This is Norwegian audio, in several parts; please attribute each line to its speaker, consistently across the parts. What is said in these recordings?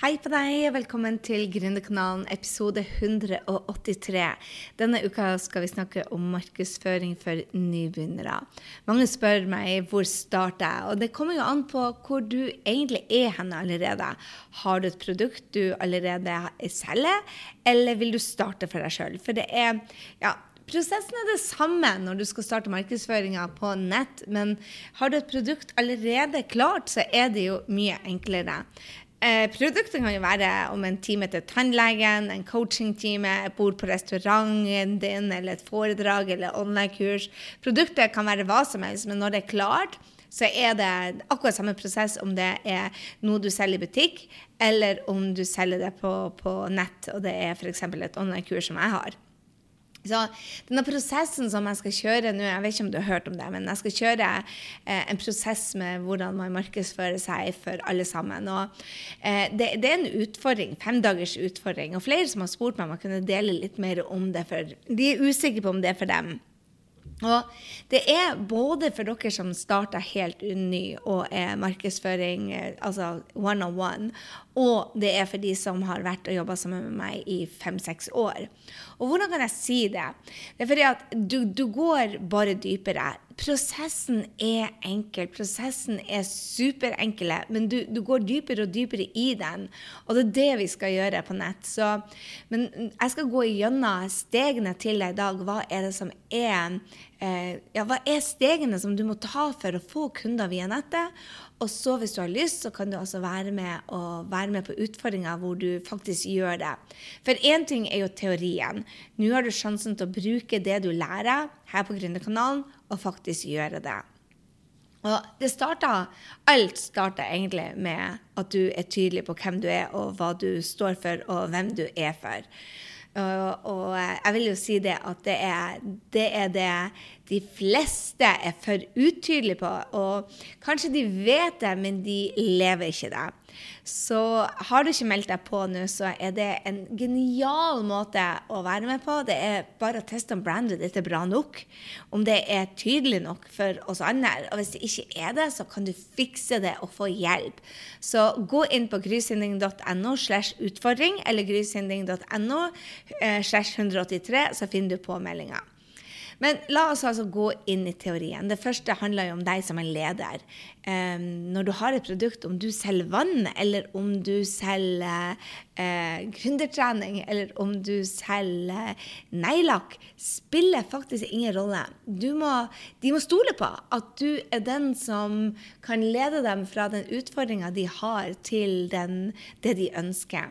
Speaker 1: Hei på deg, og velkommen til Gründerkanalen episode 183. Denne uka skal vi snakke om markedsføring for nybegynnere. Mange spør meg hvor starter jeg, og det kommer jo an på hvor du egentlig er henne allerede. Har du et produkt du allerede selger, eller vil du starte for deg sjøl? For det er ja, Prosessen er det samme når du skal starte markedsføringa på nett, men har du et produkt allerede klart, så er det jo mye enklere. Eh, produktet kan jo være om en time til tannlegen, en coachingtime, et bord på restauranten din, eller et foredrag eller online-kurs. Produktet kan være hva som helst, men når det er klart, så er det akkurat samme prosess om det er noe du selger i butikk, eller om du selger det på, på nett, og det er f.eks. et online-kurs som jeg har. Så denne prosessen som jeg skal kjøre nå, jeg vet ikke om du har hørt om det, men jeg skal kjøre eh, en prosess med hvordan man markedsfører seg for alle sammen. Og eh, det, det, er en utfordring, femdagers utfordring. Og flere som har spurt meg om jeg kunne dele litt mer om det, for de er usikre på om det er for dem. Og det er både for dere som starter helt ny og er markedsføring, eh, altså one on one, og det er for de som har vært og jobba sammen med meg i fem-seks år. Og hvordan kan jeg si det? Det er fordi at du, du går bare dypere. Prosessen er enkel. Prosessen er superenkel, men du, du, går dypere og dypere i den. Og det er det vi skal gjøre på nett. Så, men jeg skal gå gjennom stegene til deg i dag. Hva er det som er eh, ja, hva er stegene som du må ta for å få kunder via nettet? Og så hvis du har lyst, så kan du altså være med, være med på utfordringer hvor du faktisk gjør det. For én ting er jo teorien. Nå har du sjansen til å bruke det du lærer her på Gründerkanalen, og faktisk gjøre det. Og det starter, Alt starter egentlig med at du er tydelig på hvem du er, og hva du står for, og hvem du er for. Og, og, jeg vil jo si det at det er, det er det de fleste er for utydelige på. Og kanskje de vet det, men de lever ikke det. Så har du ikke meldt deg på nå, så er det en genial måte å være med på. Det er bare å teste om brandet ditt er bra nok. Om det er tydelig nok for oss andre. Og hvis det ikke er det, så kan du fikse det og få hjelp. Så gå inn på grysynding.no slash utfordring eller grysynding.no eh, slash 183, så finner du påmeldinga. Men la oss altså gå inn i teorien. Det første handler jo om deg som en leder. Um, når du har et produkt, om du selger vann, eller om du selger uh, gründertrening, eller om du selger neglelakk, spiller faktisk ingen rolle. Må, de må stole på at du er den som kan lede dem fra den utfordringa de har, til den, det de ønsker.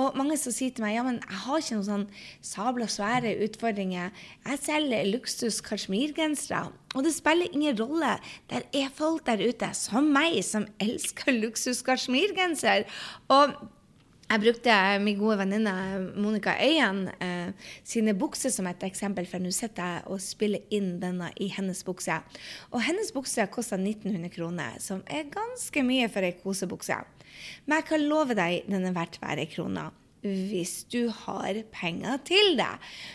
Speaker 1: Og mange som sier til meg ja, men jeg har ikke noen sånn sabla svære utfordringer. Jeg selger luksus kasjmirgensere. Og det spiller ingen rolle. Der er folk der ute, som meg, som elsker luksus kasjmirgenser. Og jeg brukte min gode venninne Monica Øyen eh, sine bukser som et eksempel, for nå sitter jeg og spiller inn denne i hennes bukse. Og hennes bukse koster 1900 kroner, som er ganske mye for ei kosebukse. Men jeg kan love deg den er verdt hver krone hvis du har penger til det.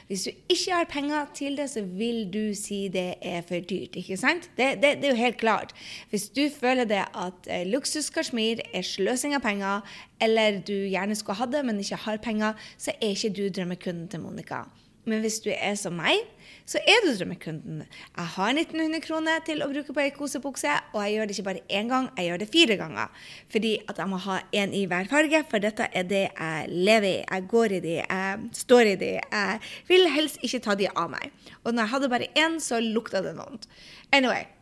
Speaker 1: Hvis du ikke har penger til det, så vil du si det er for dyrt. ikke sant? Det, det, det er jo helt klart. Hvis du føler det at eh, luksuskasjmir er sløsing av penger, eller du gjerne skulle hatt det, men ikke har penger, så er ikke du drømmekunden til Monica. Men hvis du er som meg, så er du drømmekunden. Jeg har 1900 kroner til å bruke på ei kosebukse, og jeg gjør det ikke bare én gang, jeg gjør det fire ganger. Fordi at jeg må ha én i hver farge, for dette er det jeg lever i. Jeg går i de, jeg står i de. Jeg vil helst ikke ta de av meg. Og når jeg hadde bare én, så lukta det vondt. Anyway.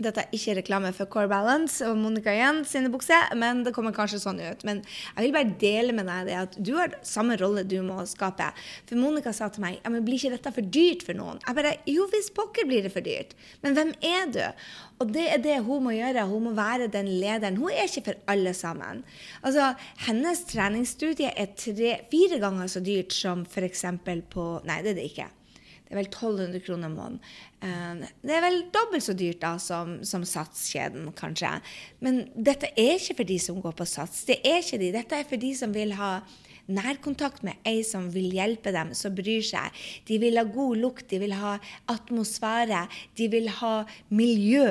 Speaker 1: Dette er ikke reklame for Core Balance og Monica Yen sine bukser, men det kommer kanskje sånn ut. Men jeg vil bare dele med deg det at du har samme rolle du må skape. For Monica sa til meg ja, men blir ikke dette for dyrt for noen? Jeg bare jo, hvis pokker blir det for dyrt. Men hvem er du? Og det er det hun må gjøre. Hun må være den lederen. Hun er ikke for alle sammen. Altså, Hennes treningsstudie er tre, fire ganger så dyrt som f.eks. på Nei, det er det ikke. Det er vel 1200 kroner måneden. Eh, det er vel dobbelt så dyrt da som, som Satskjeden, kanskje. Men dette er ikke for de som går på Sats. Det er ikke de. Dette er for de som vil ha nærkontakt med ei som vil hjelpe dem, som bryr seg. De vil ha god lukt, de vil ha atmosfære, de vil ha miljø.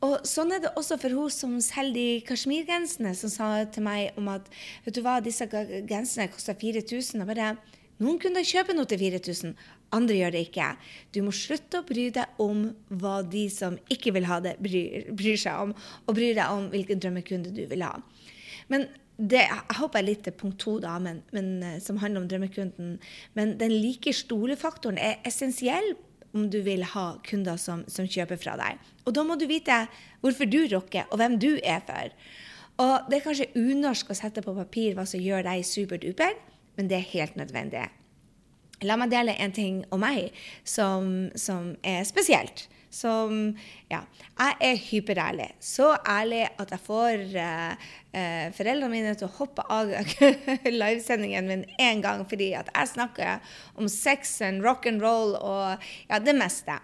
Speaker 1: Og sånn er det også for hun som selger de kasjmirgensene, som sa til meg om at vet du hva, disse gensene koster 4000. Og bare Noen kunder kjøper noe til 4000, andre gjør det ikke. Du må slutte å bry deg om hva de som ikke vil ha det, bryr, bryr seg om, og bry deg om hvilken drømmekunde du vil ha. Men det, jeg jeg litt til punkt to, da, men, men, eh, som handler om drømmekunden. Men den like stolefaktoren er essensiell om du vil ha kunder som, som, kjøper fra deg. Og da må du vite hvorfor du rocker, og hvem du er for. Og Det er kanskje unorsk å sette på papir hva som gjør deg superduper, men det er helt nødvendig. La meg dele en ting om meg som, som er spesielt. Som Ja, jeg er hyperærlig. Så ærlig at jeg får uh, uh, foreldrene mine til å hoppe av livesendingen min én gang fordi at jeg snakker om sex and rock and roll og ja, det meste.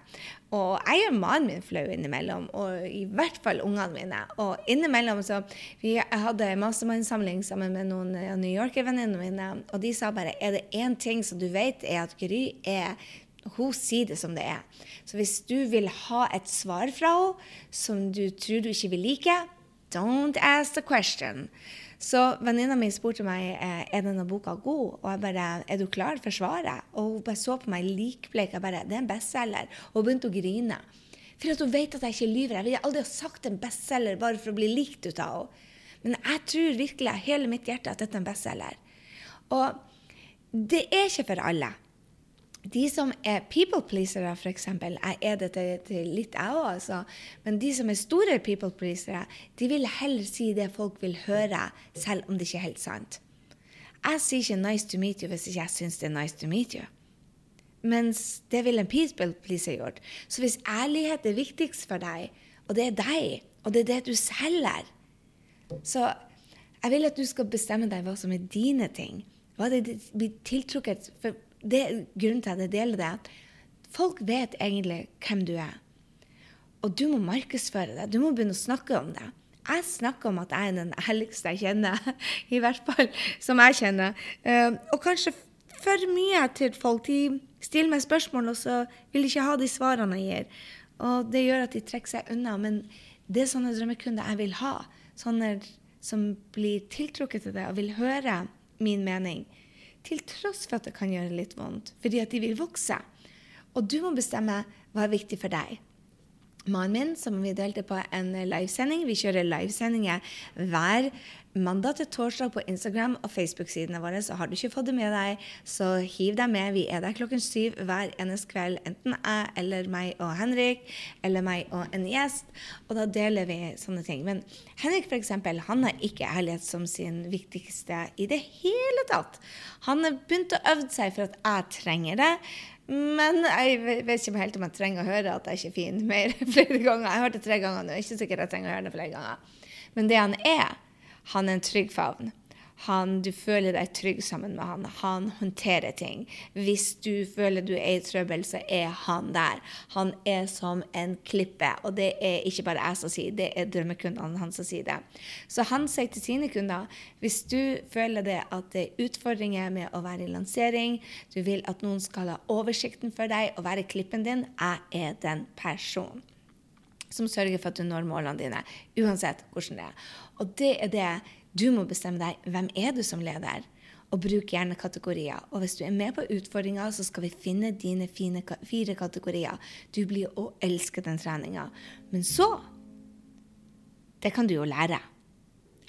Speaker 1: Og jeg gjør mannen min flau innimellom, og i hvert fall ungene mine. Og innimellom så vi, hadde mastermannsamling sammen med noen New Yorker-venninnene mine, og de sa bare er det én ting som du vet, er at Gry er hun sier det som det er. Så hvis du vil ha et svar fra henne som du tror du ikke vil like, don't ask the question. Så venninna mi spurte meg eh, er denne boka god, og jeg bare er du klar for svaret? Og hun bare så på meg likbleik. Jeg bare det er en bestselger. Og hun begynte å grine. For at hun vet at jeg ikke lyver. Jeg ville aldri ha sagt en bestselger bare for å bli likt ut av henne. Men jeg tror virkelig av hele mitt hjerte at dette er en bestselger. Og det er ikke for alle de som er people pleasere, f.eks. Jeg er det til, til litt, jeg òg, altså. Men de som er store people pleasere, de vil heller si det folk vil høre, selv om det ikke er helt sant. Jeg sier ikke 'nice to meet you' hvis ikke jeg syns det er 'nice to meet you'. Mens det vil en people pleaser gjort. Så hvis ærlighet er viktigst for deg, og det er deg, og det er det du selger, så jeg vil at du skal bestemme deg hva som er dine ting. Hva er det blir tiltrukket for det, grunnen til at jeg deler det, at folk vet egentlig hvem du er. Og du må markedsføre det. Du må begynne å snakke om det. Jeg snakker om at jeg er den ærligste jeg kjenner, i hvert fall som jeg kjenner. Uh, og kanskje for mye til folk. De stiller meg spørsmål, og så vil de ikke ha de svarene jeg gir. Og det gjør at de trekker seg unna. Men det er sånne drømmekunder jeg vil ha. Sånne som blir tiltrukket til det og vil høre min mening til tross for at det kan gjøre litt vondt, fordi at de vil vokse. Og du må bestemme hva er viktig for deg. Mannen min, som vi delte på en livesending Vi kjører livesendinger hver mandag til torsdag på Instagram og Facebook-sidene våre. Så har du ikke fått det med deg, så hiv deg med. Vi er der klokken syv hver eneste kveld. Enten jeg eller meg og Henrik, eller meg og en gjest. Og da deler vi sånne ting. Men Henrik eksempel, han har ikke ærlighet som sin viktigste i det hele tatt. Han har begynt å øve seg for at jeg trenger det. Men jeg vet ikke helt om jeg trenger å høre at jeg ikke er fin mer flere ganger. Jeg har hørt det tre ganger nå. Jeg er ikke sikkert jeg trenger å høre det flere ganger. Men det han er, han er en trygg favn. Han, du føler deg trygg sammen med han. Han håndterer ting. Hvis du føler du er i trøbbel, så er han der. Han er som en klippe. Og det er ikke bare jeg som sier det, er drømmekundene hans som sier det. Så han sier til sine kunder hvis du føler det at det er utfordringer med å være i lansering, du vil at noen skal ha oversikten for deg og være klippen din, jeg er den personen som sørger for at du når målene dine, uansett hvordan det er. Og det er det du må bestemme deg hvem er du som leder, og bruk gjerne kategorier. Og hvis du er med på utfordringa, så skal vi finne dine fine, fire kategorier. Du blir å elske den treninga. Men så Det kan du jo lære.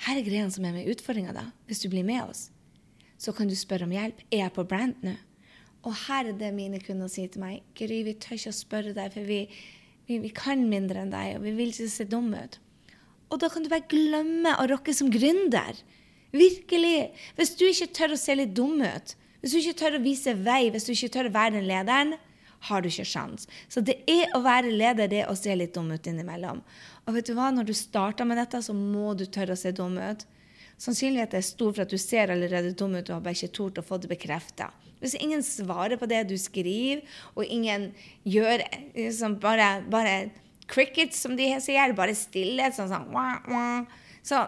Speaker 1: Her er greiene som er med utfordringa, da. Hvis du blir med oss, så kan du spørre om hjelp. Er jeg på brand nå? Og her er det mine kunder sier til meg. Gry, vi tør ikke å spørre deg, for vi, vi, vi kan mindre enn deg, og vi vil ikke se dumme ut. Og da kan du bare glemme å rocke som gründer. Virkelig. Hvis du ikke tør å se litt dum ut, hvis du ikke tør å vise vei, hvis du ikke tør å være den lederen, har du ikke sjans. Så det er å være leder, det å se litt dum ut innimellom. Og vet du hva, når du starter med dette, så må du tørre å se dum ut. Sannsynligheten er stor for at du ser allerede dum ut og har bare ikke tort å få det bekrefta. Hvis ingen svarer på det du skriver, og ingen gjør liksom bare, bare crickets, som de sier. Bare stillhet. Sånn sånn wah, wah. Så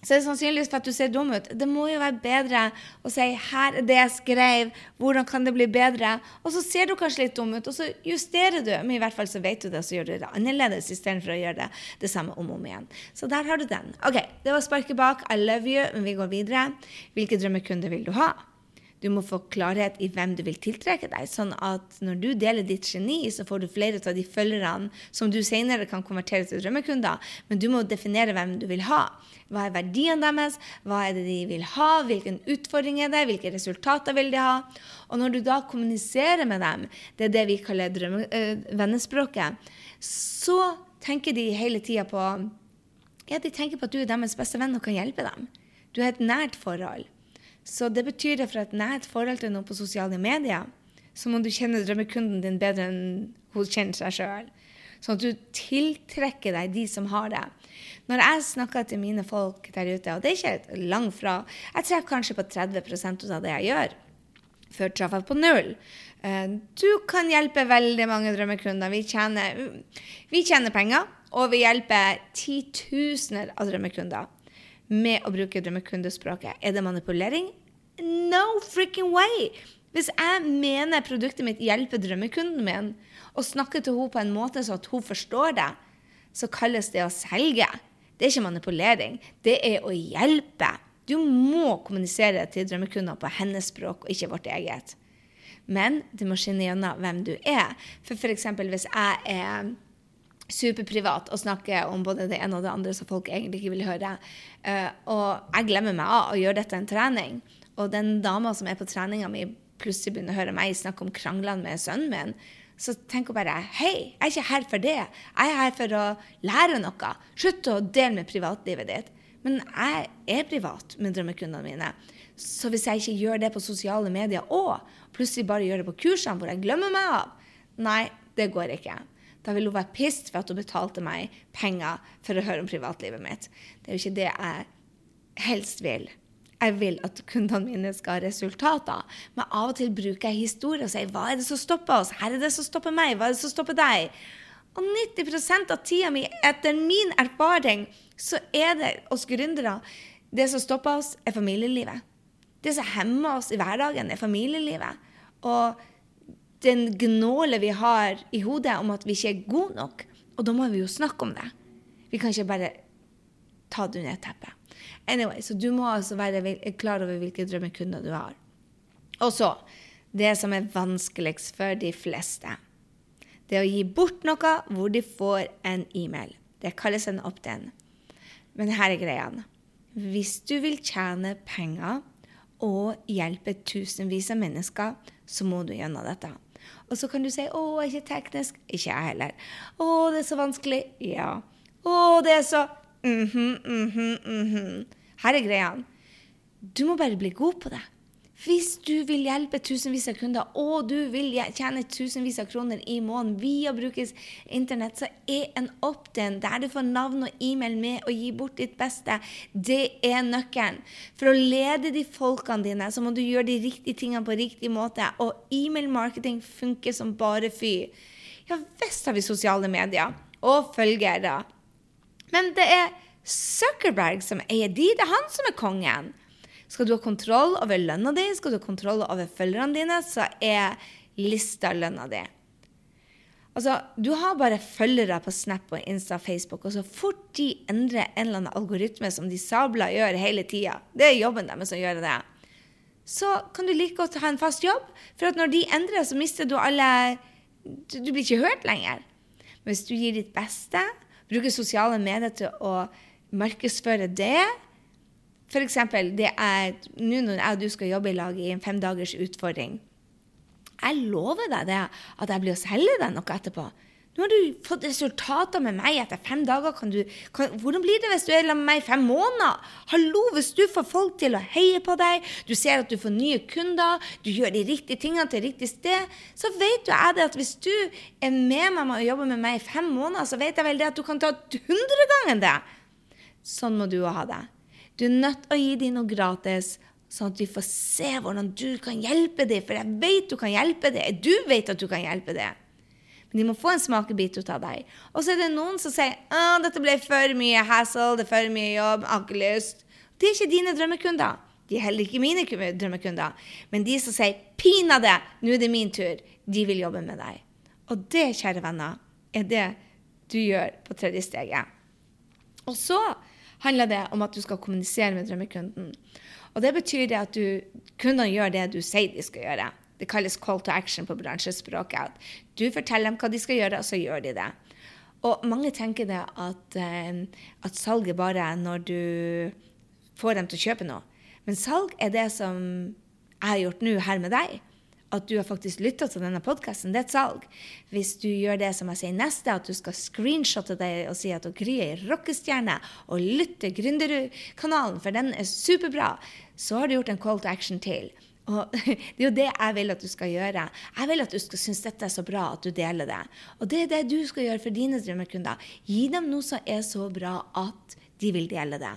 Speaker 1: så er det sannsynligvis for at du ser dum ut. Det må jo være bedre å si 'her er det jeg skrev', 'hvordan kan det bli bedre'? Og så ser du kanskje litt dum ut, og så justerer du. Men i hvert fall så vet du det, og så gjør du det annerledes istedenfor å gjøre det det samme om og om igjen. Så der har du den. OK, det var sparket bak. I love you. Men vi går videre. Hvilke drømmekunder vil du ha? Du må få klarhet i hvem du vil tiltrekke deg, sånn at når du deler ditt geni, så får du flere av de følgerne som du senere kan konvertere til drømmekunder. Men du må definere hvem du vil ha. Hva er verdiene deres? Hva er det de vil ha? Hvilken utfordring er det? Hvilke resultater vil de ha? Og når du da kommuniserer med dem, det er det vi kaller drømme, øh, vennespråket, så tenker de hele tida på ja, de tenker på at du er deres beste venn og kan hjelpe dem. Du har et nært forhold. Så det betyr at for et nært forhold til noe på sosiale medier, så må du kjenne drømmekunden din bedre enn hun kjenner seg sjøl. Sånn at du tiltrekker deg de som har det. Når jeg snakker til mine folk der ute, og det er ikke langt fra Jeg treffer kanskje på 30% av det jeg gjør. Før traff jeg på null. Eh, du kan hjelpe veldig mange drømmekunder. Vi tjener, vi tjener penger, og vi hjelper titusener av drømmekunder med å bruke drømmekundespråket. Er det manipulering? No freaking way! Hvis jeg mener produktet mitt hjelper drømmekunden min, og snakker til henne på en måte så at hun forstår det, så kalles det å selge. Det er ikke manipulering. Det er å hjelpe. Du må kommunisere til drømmekunder på hennes språk og ikke vårt eget. Men du må skinne gjennom hvem du er. For f.eks. hvis jeg er superprivat og snakke om både det ene og det andre som folk egentlig ikke vil høre, uh, og jeg glemmer meg av å gjøre dette en trening, og den dama som er på treninga mi, plutselig begynner å høre meg snakke om kranglene med sønnen min, så tenker hun bare hei, jeg er ikke her for det. Jeg er her for å lære noe. Slutt å dele med privatlivet ditt. Men jeg er privat med drømmekundene mine. Så hvis jeg ikke gjør det på sosiale medier og plutselig bare gjør det på kursene hvor jeg glemmer meg av, nei, det går ikke. Da vil hun være pissed for at hun betalte meg penger for å høre om privatlivet mitt. Det er jo ikke det jeg helst vil. Jeg vil at kundene mine skal ha resultater. Men av og til bruker jeg historie og sier hva er det som stopper oss? Her er det som stopper meg. Hva er det som stopper deg? Og 90% av tida mi, etter min erfaring, så er det oss gründere Det som stopper oss, er familielivet. Det som hemmer oss i hverdagen, er familielivet. Og den gnålet vi har i hodet om at vi ikke er gode nok. Og da må vi jo snakke om det. Vi kan ikke bare ta det under teppet. Anyway, så du må altså være klar over hvilke drømmekunder du har. Og så det som er vanskeligst for de fleste. Det er å gi bort noe hvor de får en e-mail. Det kalles en opt-in. Men her er greia. Hvis du vil tjene penger og hjelpe tusenvis av mennesker, så må du gjennom dette. Og så kan du si 'Å, ikke teknisk'. Ikke jeg heller. 'Å, det er så vanskelig'. Ja. 'Å, det er så' mhm, mhm, mhm. Her er greia. Du må bare bli god på det. Hvis du vil hjelpe tusenvis av kunder, og du vil tjene tusenvis av kroner i måneden via å internett, så er en opt-in der du får navn og e-mail med å gi bort ditt beste, det er nøkkelen. For å lede de folkene dine, så må du gjøre de riktige tingene på riktig måte. Og e-mail-marketing funker som bare fy. Ja visst har vi sosiale medier og følgere. Men det er Zuckerberg som eier de. Det er han som er kongen. Skal du ha kontroll over lønna di, skal du ha kontroll over følgerne dine, så er lista lønna di. Altså, Du har bare følgere på Snap og Insta og Facebook, og så fort de endrer en eller annen algoritme som de sabla gjør hele tida, det er jobben deres å gjøre det, så kan du like godt ha en fast jobb. For at når de endrer, så mister du alle Du blir ikke hørt lenger. Men hvis du gir ditt beste, bruker sosiale medier til å markedsføre det. F.eks. det er nå når jeg og du skal jobbe i lag i en femdagers utfordring. Jeg lover deg det, at jeg blir å selge deg noe etterpå. Nå har du fått resultater med meg etter fem dager. Kan du, kan, hvordan blir det hvis du er sammen med meg i fem måneder? Hallo, Hvis du får folk til å heie på deg, du ser at du får nye kunder, du gjør de riktige tingene til riktig sted, så vet jo jeg det at hvis du er med meg og jobber med meg i fem måneder, så vet jeg vel det at du kan ta hundregangen det. Sånn må du òg ha det. Du er nødt til å gi dem noe gratis, sånn at de får se hvordan du kan hjelpe dem. For jeg vet du kan hjelpe dem. Du vet at du kan hjelpe dem. Men de må få en smakebit ut av deg. Og så er det noen som sier at dette ble for mye hassle, det er for mye jobb, jeg har ikke lyst. Det er ikke dine drømmekunder. De er heller ikke mine drømmekunder. Men de som sier 'pinadø, nå er det min tur', de vil jobbe med deg. Og det, kjære venner, er det du gjør på tredje steget. Og så handler det om at du skal kommunisere med drømmekunden. Og det betyr det at du, kundene gjør det du sier de skal gjøre. Det kalles call to action på bransjespråket. du forteller dem hva de skal gjøre, og så gjør de det. Og mange tenker det at, eh, at salg er bare når du får dem til å kjøpe noe. Men salg er det som jeg har gjort nå her med deg. At du har faktisk lytta til denne podkasten, det er et salg. Hvis du gjør det som jeg sier neste, at du skal screenshotte deg og si at Gry er rockestjerne, og lytte Gründerkanalen, for den er superbra, så har du gjort en call to action til. Og Det er jo det jeg vil at du skal gjøre. Jeg vil at du skal synes dette er så bra at du deler det. Og det er det du skal gjøre for dine drømmekunder. Gi dem noe som er så bra at de vil dele det.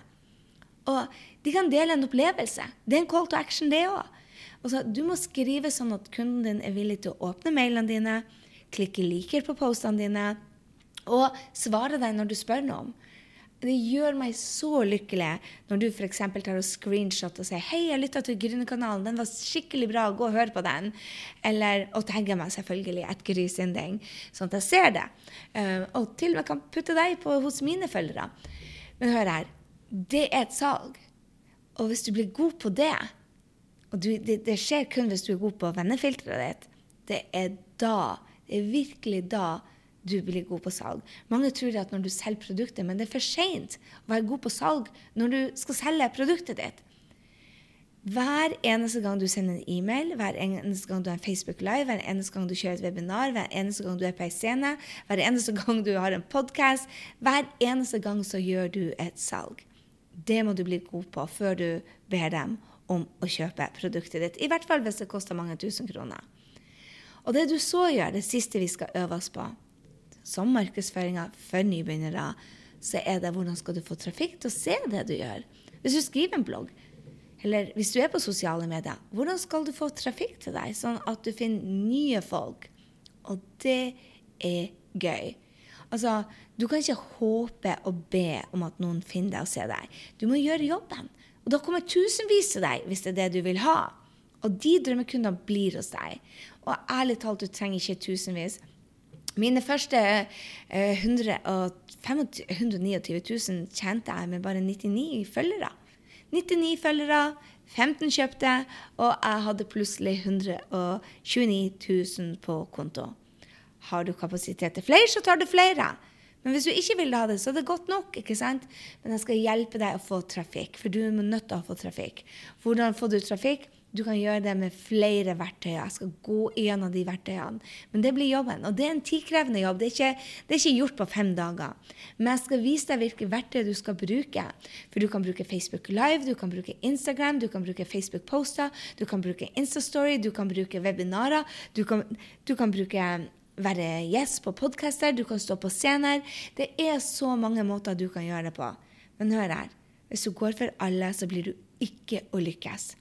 Speaker 1: Og de kan dele en opplevelse. Det er en call to action, det òg. Du må skrive sånn at kunden din er villig til å åpne mailene dine, klikke liker på postene dine og svare deg når du spør noe om. Det gjør meg så lykkelig når du f.eks. tar og screenshot og sier 'Hei, jeg lytta til Gründerkanalen. Den var skikkelig bra. Gå og hør på den.' Eller, og tagger meg selvfølgelig et grysynding, sånn at jeg ser det. Uh, og til og med kan putte deg på hos mine følgere. Men hør her. Det er et salg. Og hvis du blir god på det Og du, det, det, skjer kun hvis du er god på vennefilteret ditt. Det er da, det er virkelig da du blir god på salg. Mange tror at når du selger produktet, men det er for seint å være god på salg når du skal selge produktet ditt. Hver eneste gang du sender en e-mail, hver eneste gang du har en Facebook Live, hver eneste gang du kjører et webinar, hver eneste gang du er på ei scene, hver eneste gang du har en podkast, hver eneste gang så gjør du et salg. Det må du bli god på før du ber dem om å kjøpe produktet ditt. I hvert fall hvis det koster mange tusen kroner. Og det du så gjør, det siste vi skal øve oss på, som markedsføringa for nybegynnere, så er det hvordan skal du få trafikk til å se det du gjør. Hvis du skriver en blogg, eller hvis du er på sosiale medier, hvordan skal du få trafikk til deg, sånn at du finner nye folk? Og det er gøy. Altså, du kan ikke håpe og be om at noen finner deg og ser deg. Du må gjøre jobben. Og da kommer tusenvis til deg hvis det er det du vil ha. Og de drømmekundene blir hos deg. Og ærlig talt, du trenger ikke tusenvis. Mine første eh, 129 000 tjente jeg med bare 99 følgere. 99 følgere, 15 kjøpte, og jeg hadde plutselig 129 000 på konto. Har du kapasitet til flere, så tar du flere. Men hvis du ikke vil ha det, så er det godt nok. ikke sant? Men jeg skal hjelpe deg å få trafikk, for du er nødt til å få trafikk. Hvordan får du trafikk? Du kan gjøre det med flere verktøy. Jeg skal gå gjennom de verktøyene. Men det blir jobben. Og det er en tidkrevende jobb. Det er, ikke, det er ikke, gjort på fem dager. Men jeg skal vise deg hvilke verktøy du skal bruke. For du kan bruke Facebook Live, du kan bruke Instagram, du kan bruke Facebook-poster, du kan bruke Instastory, du kan bruke webinarer, du kan, du kan bruke være gjest på podkaster, du kan stå på scener. Det er så mange måter du kan gjøre det på. Men hør her. Hvis du går for alle, så blir du ikke å lykkes.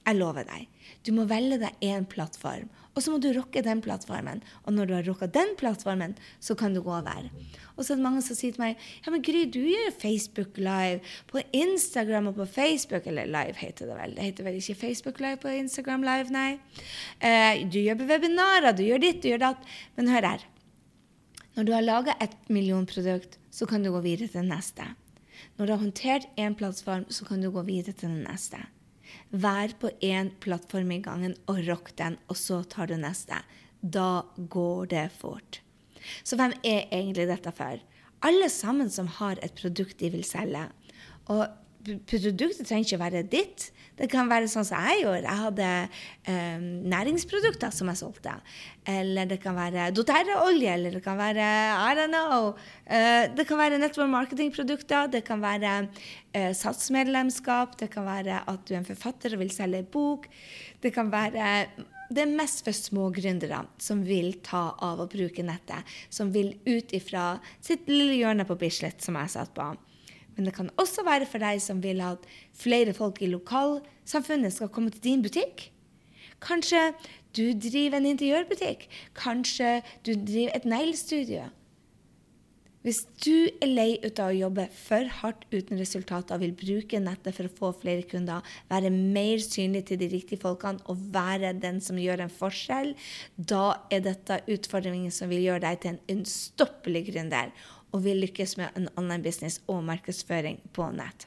Speaker 1: Jeg lover deg. Du må velge deg én plattform, og så må du rocke den plattformen. Og når du har rocka den plattformen, så kan du gå over. Og så er det mange som sier til meg ja, men Gry, du gjør Facebook Live på Instagram og på Facebook. Eller Live heter det vel. Det heter vel ikke Facebook Live på Instagram Live, nei. Eh, du gjør webinarer, du gjør ditt, du gjør datt. Men hør her. Når du har laga et millionprodukt, så kan du gå videre til neste. Når du har håndtert én plattform, så kan du gå videre til den neste. Vær på én plattform i gangen og rock den, og så tar du neste. Da går det fort. Så hvem er egentlig dette for? Alle sammen som har et produkt de vil selge. Og produktet trenger ikke være ditt. Det kan være sånn som jeg gjorde. Jeg hadde um, næringsprodukter som jeg solgte. Eller det kan være doTERRA-olje, eller det kan være I don't know. Uh, det kan være network marketing-produkter. Det kan være uh, satsmedlemskap. Det kan være at du er en forfatter og vil selge en bok. Det kan være det er mest for små gründere som vil ta av og bruke nettet. Som vil ut ifra sitt lille hjørne på Bislett, som jeg satt på. Men det kan også være for deg som vil at flere folk i lokalsamfunnet skal komme til din butikk. Kanskje du driver en interiørbutikk. Kanskje du driver et neglestudio. Hvis du er lei ut av å jobbe for hardt uten resultater og vil bruke nettet for å få flere kunder, være mer synlig til de riktige folkene og være den som gjør en forskjell, da er dette utfordringen som vil gjøre deg til en unnstoppelig gründer og vil lykkes med en online business og markedsføring på nett.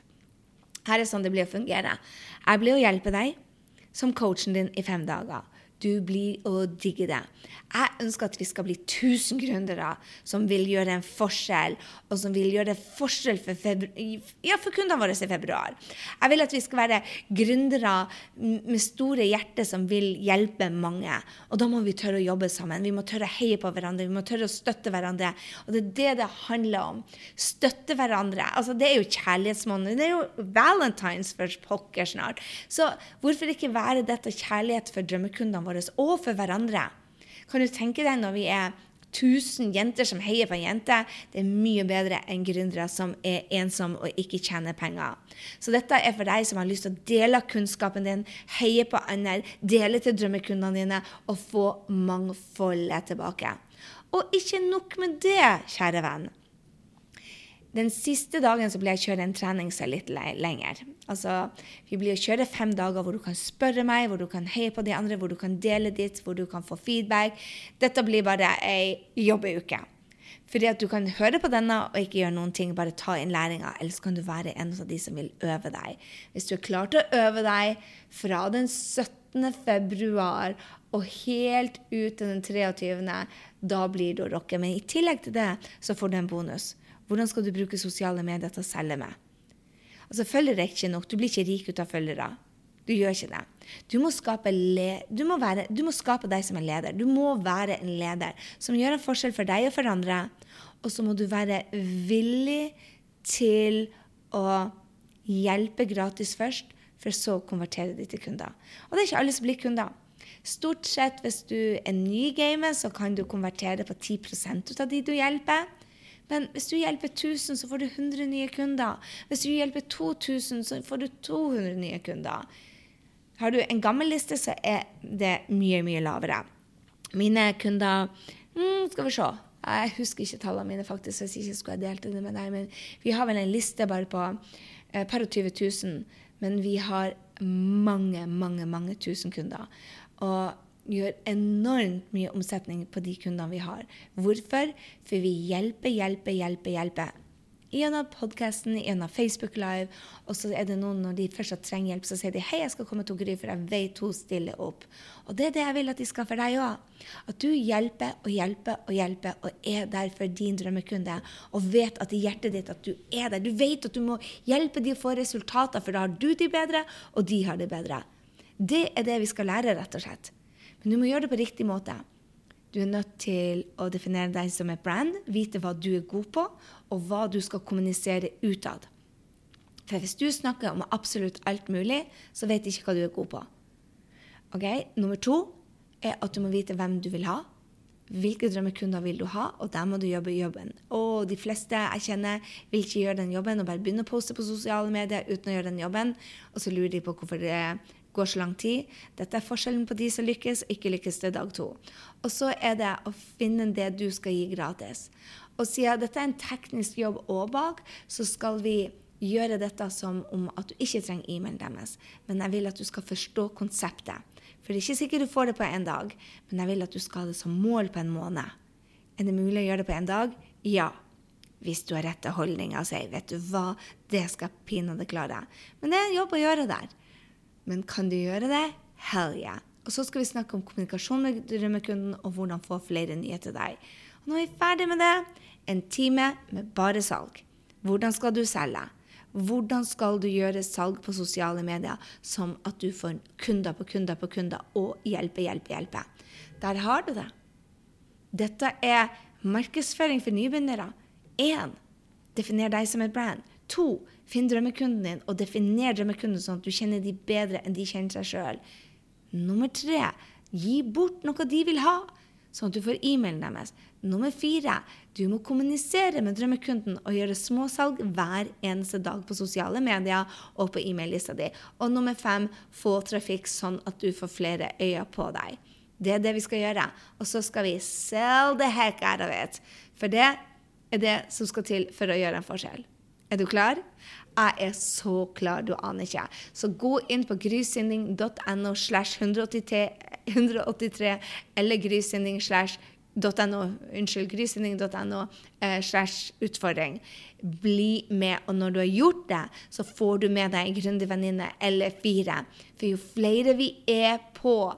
Speaker 1: Her er sånn det blir å fungere. Jeg blir å hjelpe deg som coachen din i fem dager. Du blir å digge det. Jeg ønsker at vi skal bli 1000 gründere som vil gjøre en forskjell, og som vil gjøre forskjell for, ja, for kundene våre i februar. Jeg vil at vi skal være gründere med store hjerter som vil hjelpe mange. Og da må vi tørre å jobbe sammen. Vi må tørre å heie på hverandre, vi må tørre å støtte hverandre. Og det er det det handler om. Støtte hverandre. Altså, det er jo kjærlighetsmåned. Det er jo valentines for pokker snart. Så hvorfor ikke være dette kjærlighet for drømmekundene våre og for hverandre? Kan du tenke deg når vi er 1000 jenter som heier på en jente, det er mye bedre enn gründere som er ensomme og ikke tjener penger. Så dette er for deg som har lyst til å dele kunnskapen din, heie på andre, dele til drømmekundene dine og få mangfoldet tilbake. Og ikke nok med det, kjære venn. Den siste dagen så blir jeg kjøre en trening som er litt lenger. Altså, Vi blir å fem dager hvor du kan spørre meg, hvor du kan heie på de andre, hvor du kan dele ditt, hvor du kan få feedback. Dette blir bare ei jobbeuke. Fordi at du kan høre på denne og ikke gjøre noen ting, bare ta inn læringa. Ellers kan du være en av de som vil øve deg. Hvis du er klar til å øve deg fra den 17. februar og helt ut til den 23., da blir du å rocke. Men i tillegg til det så får du en bonus. Hvordan skal du bruke sosiale medier til å selge med? Altså, Følgere er ikke nok. Du blir ikke rik ut av følgere. Du gjør ikke det. Du må, du, må være, du må, skape deg som en leder. Du må være en leder som gjør en forskjell for deg og for andre. Og så må du være villig til å hjelpe gratis først, for så å konvertere de til kunder. Og det er ikke alle som blir kunder. Stort sett hvis du er ny i gamet, så kan du konvertere på 10 ut av de du hjelper. Men hvis du hjelper 1000, så får du 100 nye kunder. Hvis du hjelper 2000, så får du 200 nye kunder. Har du en gammel liste, så er det mye, mye lavere. Mine kunder mm, Skal vi se. Jeg husker ikke tallene mine, faktisk, hvis jeg ikke skulle delt det med deg. Men vi har vel en liste bare på et par og 20 000. Men vi har mange, mange, mange tusen kunder. Og gjør enormt mye omsetning på de kundene vi har. Hvorfor? For vi hjelper, hjelper, hjelper, hjelper. Gjennom podkasten, gjennom Facebook Live. Og så er det noen når de først trenger hjelp, så sier de 'Hei, jeg skal komme til Gry, for jeg vet hun stiller opp'. Og det er det jeg vil at de skal for deg òg. At du hjelper og hjelper og hjelper og er der for din drømmekunde. Og vet at i hjertet ditt at du er der. Du vet at du må hjelpe de å få resultater, for da har du de bedre, og de har det bedre. Det er det vi skal lære, rett og slett. Men du må gjøre det på riktig måte. Du er nødt til å definere deg som et brand, vite hva du er god på, og hva du skal kommunisere utad. For hvis du snakker om absolutt alt mulig, så vet de ikke hva du er god på. Ok, Nummer to er at du må vite hvem du vil ha. Hvilke drømmekunder vil du ha, og der må du jobbe jobben. Og de fleste jeg kjenner, vil ikke gjøre den jobben og bare begynne å poste på sosiale medier uten å gjøre den jobben, og så lurer de på hvorfor det går så lang tid. Dette er forskjellen på de som lykkes og ikke lykkes til dag to. Og så er det å finne det du skal gi gratis. Og siden dette er en teknisk jobb òg bak, så skal vi gjøre dette som om at du ikke trenger e-mailen deres. Men jeg vil at du skal forstå konseptet. For det er ikke sikkert du får det på en dag, men jeg vil at du skal ha det som mål på en måned. Er det mulig å gjøre det på en dag? Ja. Hvis du har rette holdninger og sier 'vet du hva, det skal pinadø klare'. Men det er en jobb å gjøre der. Men kan du gjøre det? Hell yeah. Og så skal vi snakke om kommunikasjon med drømmekunden og hvordan få flere nye til deg. Og nå er vi ferdig med det. En time med bare salg. Hvordan skal du selge? Hvordan skal du gjøre salg på sosiale medier som at du får kunder på kunder på kunder og hjelpe, hjelpe, hjelpe? Der har du det. Dette er markedsføring for nybegynnere. Én. Definer deg som et brand. To. Finn drømmekunden din, og definer drømmekunden sånn at du kjenner de bedre enn de kjenner seg sjøl. Nummer tre gi bort noe de vil ha, sånn at du får e-mailen deres. Nummer fire du må kommunisere med drømmekunden og gjøre småsalg hver eneste dag på sosiale medier og på e-mail-lista di. Og nummer fem få trafikk sånn at du får flere øyne på deg. Det er det vi skal gjøre. Og så skal vi sell the heck out of it. For det er det som skal til for å gjøre en forskjell. Er du klar? Jeg er så klar, du aner ikke. Så gå inn på grysynding.no slash 183 eller grysynding slash .no, unnskyld, grysynding.no eh, slash utfordring. Bli med. Og når du har gjort det, så får du med deg en grundig venninne eller fire. For jo flere vi er på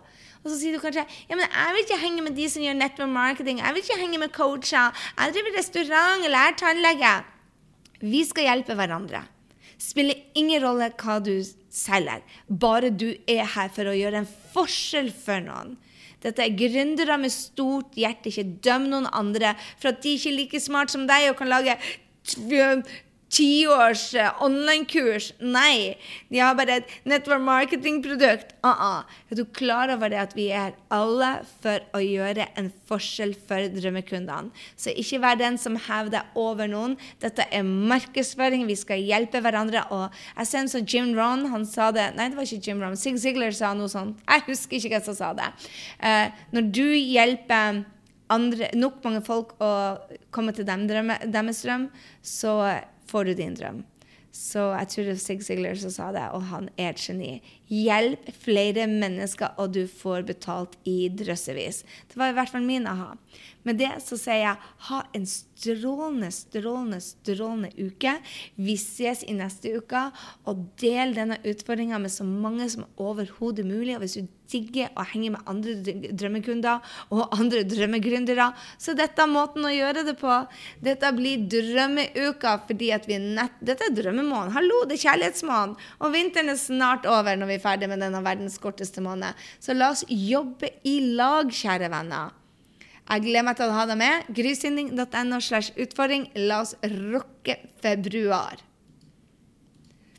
Speaker 1: og så sier du kanskje ja, men jeg vil ikke henge med de som gjør network marketing. Jeg vil ikke henge med coacher. Jeg driver restaurant eller er tannlege. Vi skal hjelpe hverandre. Spiller ingen rolle hva du selger, bare du er her for å gjøre en forskjell for noen. Dette er gründere med stort hjerte. Ikke døm noen andre for at de ikke er like smart som deg og kan lage tiårs uh, online-kurs. Nei, de har bare et network marketing-produkt. Uh -uh. Er du klar over det at vi er alle for å gjøre en forskjell for drømmekundene? Så ikke vær den som hevder over noen. Dette er markedsføring. Vi skal hjelpe hverandre. Og jeg ser som Jim Ron han sa det Nei, det var ikke Jim Ron. Sig Zigler sa noe sånt. Jeg husker ikke hvem som sa det. Uh, når du hjelper andre, nok mange folk å komme til dem, drømme, deres drøm, så får du din drøm. Så jeg tror det var Sig Sigler som sa det, og han er et geni. Hjelp flere mennesker, og du får betalt i drøssevis. Det var i hvert fall min aha. Med det så sier jeg ha en strålende, strålende, strålende uke. Vi ses i neste uke. Og del denne utfordringa med så mange som overhodet mulig. Og hvis du digger å henge med andre drømmekunder og andre drømmegründere, så dette er måten å gjøre det på. Dette blir drømmeuka fordi at vi er nett... Dette er drømmemåneden. Hallo, det er kjærlighetsmåneden. Og vinteren er snart over når vi er ferdig med denne verdens korteste måned. Så la oss jobbe i lag, kjære venner. Jeg gleder meg til å ha deg med. Grysynding.no slash utfordring. La oss rocke februar.